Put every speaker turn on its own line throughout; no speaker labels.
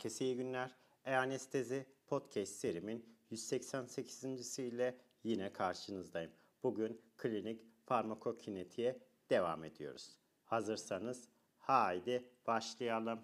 Herkese iyi günler. E-Anestezi Podcast serimin 188. ile yine karşınızdayım. Bugün klinik farmakokinetiğe devam ediyoruz. Hazırsanız haydi başlayalım.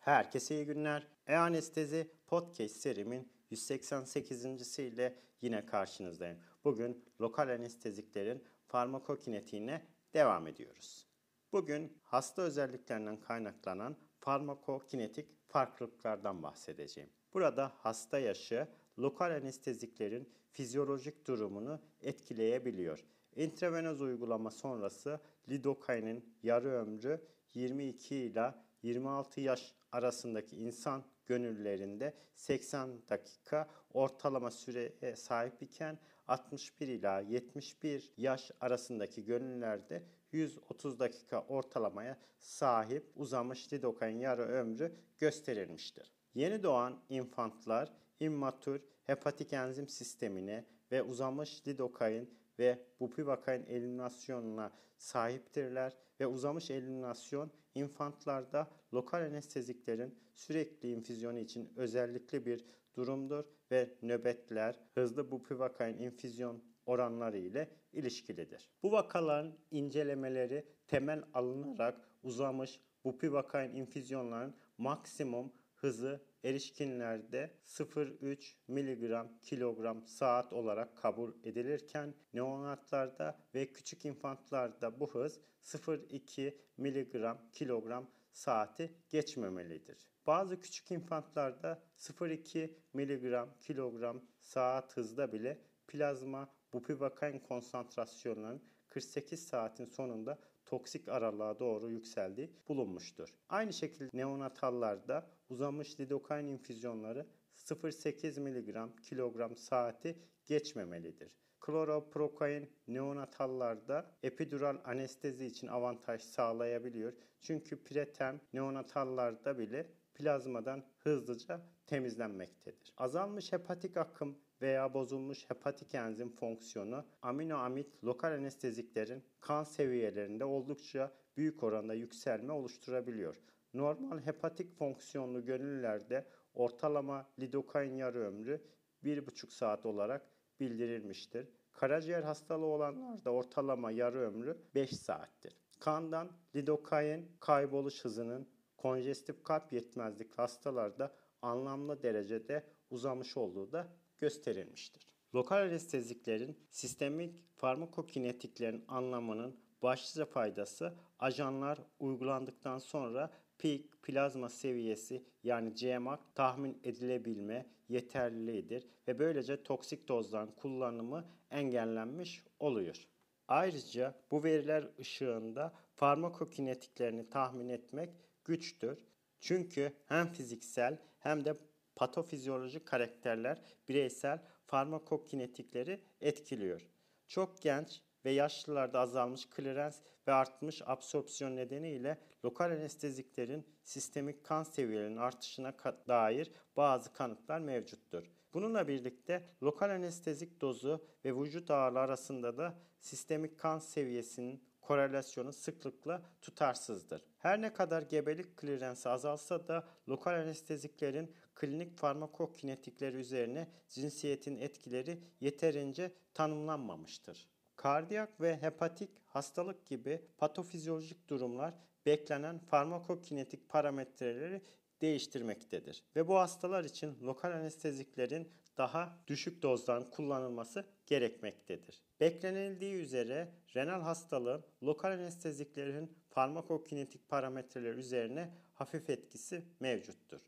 Herkese iyi günler. E-Anestezi Podcast serimin 188. ile yine karşınızdayım. Bugün lokal anesteziklerin farmakokinetiğine devam ediyoruz. Bugün hasta özelliklerinden kaynaklanan farmakokinetik farklılıklardan bahsedeceğim. Burada hasta yaşı lokal anesteziklerin fizyolojik durumunu etkileyebiliyor. Intravenöz uygulama sonrası lidokainin yarı ömrü 22 ile 26 yaş arasındaki insan gönüllerinde 80 dakika ortalama süreye sahip iken 61 ila 71 yaş arasındaki gönüllerde 130 dakika ortalamaya sahip uzamış lidokain yarı ömrü gösterilmiştir. Yeni doğan infantlar immatür hepatik enzim sistemine ve uzamış lidokain ve bupivakain eliminasyonuna sahiptirler ve uzamış eliminasyon infantlarda lokal anesteziklerin sürekli infüzyonu için özellikle bir durumdur ve nöbetler hızlı bupivakain infüzyon oranları ile ilişkilidir. Bu vakaların incelemeleri temel alınarak uzamış bupivakain infüzyonların maksimum hızı erişkinlerde 0,3 mg kilogram saat olarak kabul edilirken neonatlarda ve küçük infantlarda bu hız 0,2 mg kilogram saati geçmemelidir. Bazı küçük infantlarda 0,2 mg kilogram saat hızda bile plazma bupivakain konsantrasyonlarının 48 saatin sonunda toksik aralığa doğru yükseldiği bulunmuştur. Aynı şekilde neonatallarda uzamış lidokain infüzyonları 0,8 mg kilogram saati geçmemelidir. Kloroprokain neonatallarda epidural anestezi için avantaj sağlayabiliyor. Çünkü pretem neonatallarda bile plazmadan hızlıca temizlenmektedir. Azalmış hepatik akım veya bozulmuş hepatik enzim fonksiyonu aminoamid lokal anesteziklerin kan seviyelerinde oldukça büyük oranda yükselme oluşturabiliyor. Normal hepatik fonksiyonlu gönüllerde ortalama lidokain yarı ömrü 1,5 saat olarak bildirilmiştir. Karaciğer hastalığı olanlarda ortalama yarı ömrü 5 saattir. Kandan lidokain kayboluş hızının konjestif kalp yetmezlik hastalarda anlamlı derecede uzamış olduğu da gösterilmiştir. Lokal anesteziklerin sistemik farmakokinetiklerin anlamının başlıca faydası ajanlar uygulandıktan sonra peak plazma seviyesi yani CMAC tahmin edilebilme yeterliliğidir ve böylece toksik dozların kullanımı engellenmiş oluyor. Ayrıca bu veriler ışığında farmakokinetiklerini tahmin etmek güçtür. Çünkü hem fiziksel hem de patofizyolojik karakterler bireysel farmakokinetikleri etkiliyor. Çok genç ve yaşlılarda azalmış klirens ve artmış absorpsiyon nedeniyle lokal anesteziklerin sistemik kan seviyelerinin artışına dair bazı kanıtlar mevcuttur. Bununla birlikte lokal anestezik dozu ve vücut ağırlığı arasında da sistemik kan seviyesinin korelasyonu sıklıkla tutarsızdır. Her ne kadar gebelik klirensi azalsa da lokal anesteziklerin klinik farmakokinetikleri üzerine cinsiyetin etkileri yeterince tanımlanmamıştır. Kardiyak ve hepatik hastalık gibi patofizyolojik durumlar beklenen farmakokinetik parametreleri değiştirmektedir. Ve bu hastalar için lokal anesteziklerin daha düşük dozdan kullanılması gerekmektedir. Beklenildiği üzere renal hastalığın lokal anesteziklerin farmakokinetik parametreler üzerine hafif etkisi mevcuttur.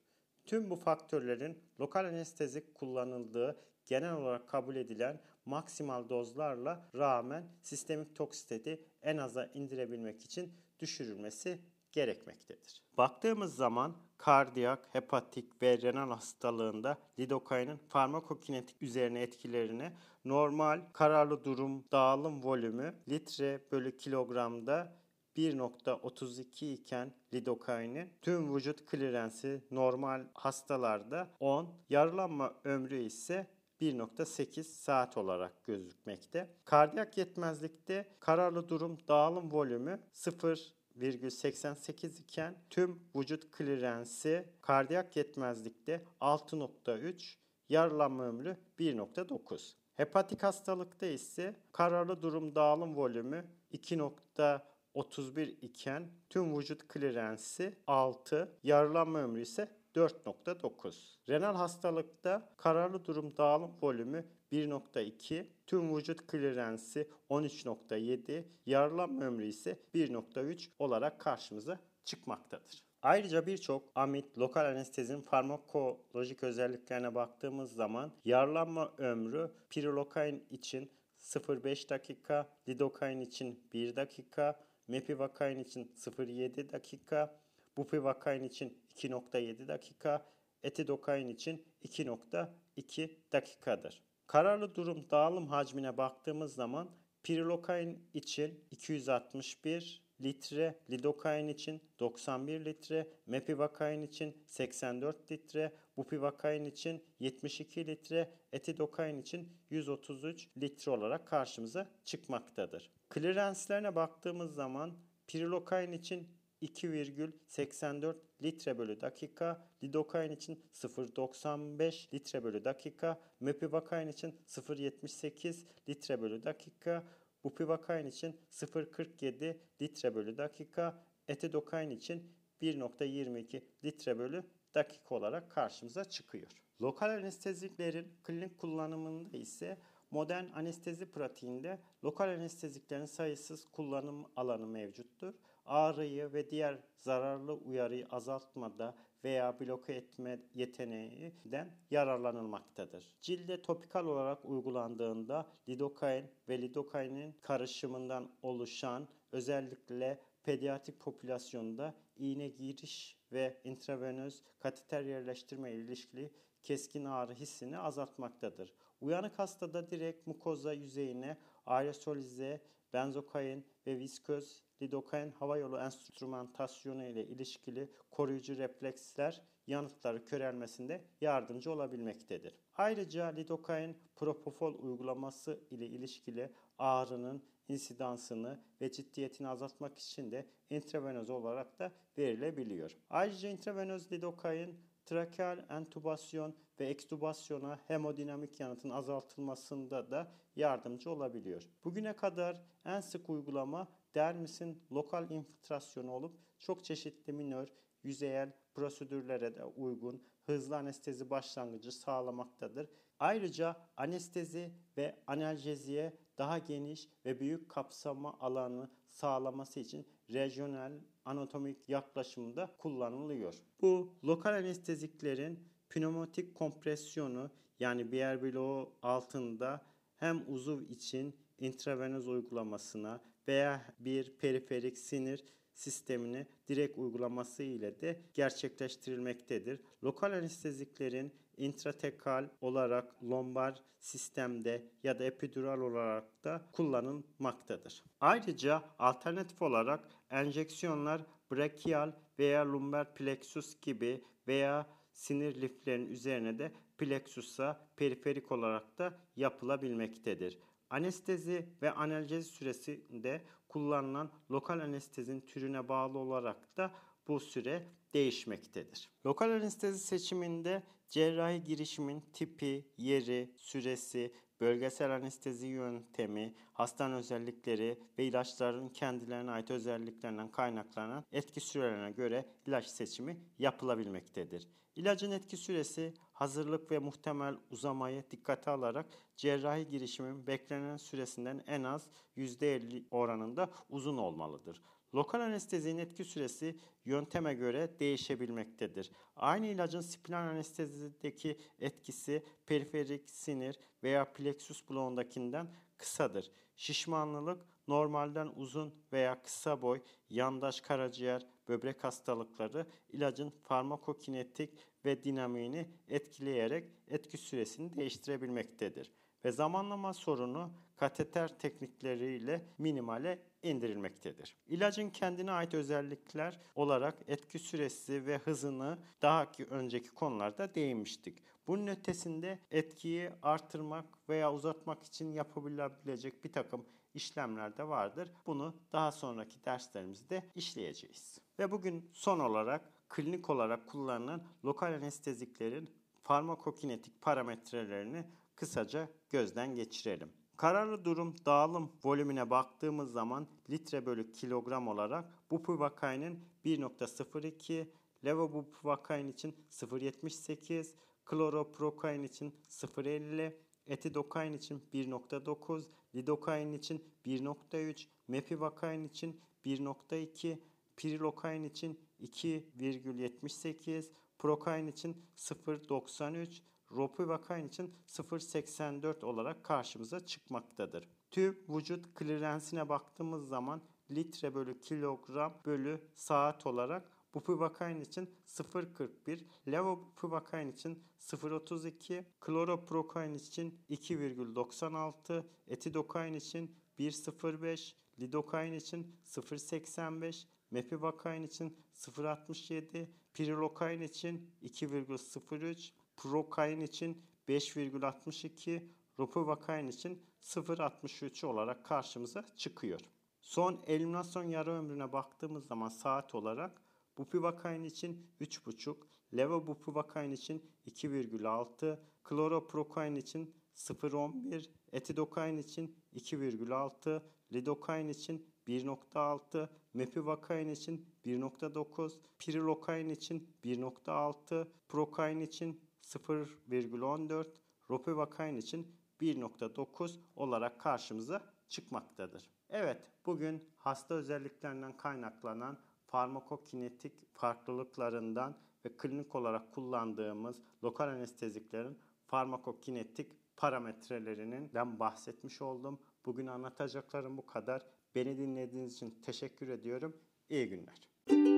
Tüm bu faktörlerin lokal anestezik kullanıldığı genel olarak kabul edilen maksimal dozlarla rağmen sistemik toksiteti en aza indirebilmek için düşürülmesi gerekmektedir. Baktığımız zaman kardiyak, hepatik ve renal hastalığında lidokainin farmakokinetik üzerine etkilerini normal kararlı durum dağılım volümü litre bölü kilogramda 1.32 iken lidokainin tüm vücut klirensi normal hastalarda 10, yarılanma ömrü ise 1.8 saat olarak gözükmekte. Kardiyak yetmezlikte kararlı durum dağılım volümü 0 %1,88 iken tüm vücut klirensi kardiyak yetmezlikte 6.3, yaralanma ömrü 1.9. Hepatik hastalıkta ise kararlı durum dağılım volümü 2.31 iken tüm vücut klirensi 6, yaralanma ömrü ise 4.9. Renal hastalıkta kararlı durum dağılım volümü 1.2, tüm vücut klirensi 13.7, yaralanma ömrü ise 1.3 olarak karşımıza çıkmaktadır. Ayrıca birçok amit, lokal anestezinin farmakolojik özelliklerine baktığımız zaman yaralanma ömrü pirilokain için 0.5 dakika, lidokain için 1 dakika, mepivakain için 0.7 dakika, bupivakain için 2.7 dakika, etidokain için 2.2 dakikadır. Kararlı durum dağılım hacmine baktığımız zaman pirilokain için 261 litre, lidokain için 91 litre, mepivakain için 84 litre, bupivakain için 72 litre, etidokain için 133 litre olarak karşımıza çıkmaktadır. Klirenslerine baktığımız zaman pirilokain için 2,84 litre bölü dakika, lidokain için 0,95 litre bölü dakika, mepivakain için 0,78 litre bölü dakika, bupivakain için 0,47 litre bölü dakika, etidokain için 1,22 litre bölü dakika olarak karşımıza çıkıyor. Lokal anesteziklerin klinik kullanımında ise modern anestezi pratiğinde lokal anesteziklerin sayısız kullanım alanı mevcuttur ağrıyı ve diğer zararlı uyarıyı azaltmada veya bloke etme yeteneğinden yararlanılmaktadır. Cilde topikal olarak uygulandığında lidokain ve lidokainin karışımından oluşan özellikle pediatrik popülasyonda iğne giriş ve intravenöz kateter yerleştirme ilişkili keskin ağrı hissini azaltmaktadır. Uyanık hastada direkt mukoza yüzeyine aerosolize, benzokain ve visköz lidokain hava yolu enstrümantasyonu ile ilişkili koruyucu refleksler yanıtları körelmesinde yardımcı olabilmektedir. Ayrıca lidokain propofol uygulaması ile ilişkili ağrının insidansını ve ciddiyetini azaltmak için de intravenöz olarak da verilebiliyor. Ayrıca intravenöz lidokain trakeal entubasyon ve ekstubasyona hemodinamik yanıtın azaltılmasında da yardımcı olabiliyor. Bugüne kadar en sık uygulama dermisin lokal infiltrasyonu olup çok çeşitli minör, yüzeyel prosedürlere de uygun hızlı anestezi başlangıcı sağlamaktadır. Ayrıca anestezi ve analjeziye daha geniş ve büyük kapsama alanı sağlaması için rejyonel anatomik yaklaşımda kullanılıyor. Bu lokal anesteziklerin pneumatik kompresyonu yani biyer bloğu altında hem uzuv için intravenöz uygulamasına veya bir periferik sinir sistemini direkt uygulaması ile de gerçekleştirilmektedir. Lokal anesteziklerin intratekal olarak lombar sistemde ya da epidural olarak da kullanılmaktadır. Ayrıca alternatif olarak enjeksiyonlar brachial veya lumbar plexus gibi veya sinir liflerin üzerine de plexusa periferik olarak da yapılabilmektedir. Anestezi ve analjezi süresinde kullanılan lokal anestezinin türüne bağlı olarak da bu süre değişmektedir. Lokal anestezi seçiminde cerrahi girişimin tipi, yeri, süresi, bölgesel anestezi yöntemi, hastanın özellikleri ve ilaçların kendilerine ait özelliklerinden kaynaklanan etki sürelerine göre ilaç seçimi yapılabilmektedir. İlacın etki süresi hazırlık ve muhtemel uzamayı dikkate alarak cerrahi girişimin beklenen süresinden en az %50 oranında uzun olmalıdır. Lokal anestezinin etki süresi yönteme göre değişebilmektedir. Aynı ilacın spinal anestezideki etkisi periferik sinir veya plexus bloğundakinden kısadır. Şişmanlılık normalden uzun veya kısa boy, yandaş karaciğer, böbrek hastalıkları ilacın farmakokinetik ve dinamiğini etkileyerek etki süresini değiştirebilmektedir. Ve zamanlama sorunu kateter teknikleriyle minimale indirilmektedir. İlacın kendine ait özellikler olarak etki süresi ve hızını daha ki önceki konularda değinmiştik. Bunun ötesinde etkiyi artırmak veya uzatmak için yapılabilecek bir takım işlemler de vardır. Bunu daha sonraki derslerimizde işleyeceğiz. Ve bugün son olarak klinik olarak kullanılan lokal anesteziklerin farmakokinetik parametrelerini kısaca gözden geçirelim. Kararlı durum dağılım volümüne baktığımız zaman litre bölü kilogram olarak bupivakainin 1.02, levobupivakain için 0.78, kloroprokain için 0.50, etidokain için 1.9, lidokain için 1.3, mepivakain için 1.2, pirilokain için 2,78, prokain için 0.93, ropivakain için 0.84 olarak karşımıza çıkmaktadır. Tüp vücut klirensine baktığımız zaman litre bölü kilogram bölü saat olarak Bupivakain için 0.41, levobupivakain için 0.32, kloroprokain için 2,96, etidokain için 1.05, lidokain için 0.85, mepivakain için 0.67, pirilokain için 2,03, prokain için 5,62, ropivakain için 0.63 olarak karşımıza çıkıyor. Son eliminasyon yarı ömrüne baktığımız zaman saat olarak Bupivakain için 3,5, levobupivakain için 2,6, kloroprokain için 0,11, etidokain için 2,6, lidokain için 1.6, mepivakain için 1.9, pirilokain için 1.6, prokain için 0,14, ropivakain için 1.9 olarak karşımıza çıkmaktadır. Evet, bugün hasta özelliklerinden kaynaklanan farmakokinetik farklılıklarından ve klinik olarak kullandığımız lokal anesteziklerin farmakokinetik parametrelerinden bahsetmiş oldum. Bugün anlatacaklarım bu kadar. Beni dinlediğiniz için teşekkür ediyorum. İyi günler.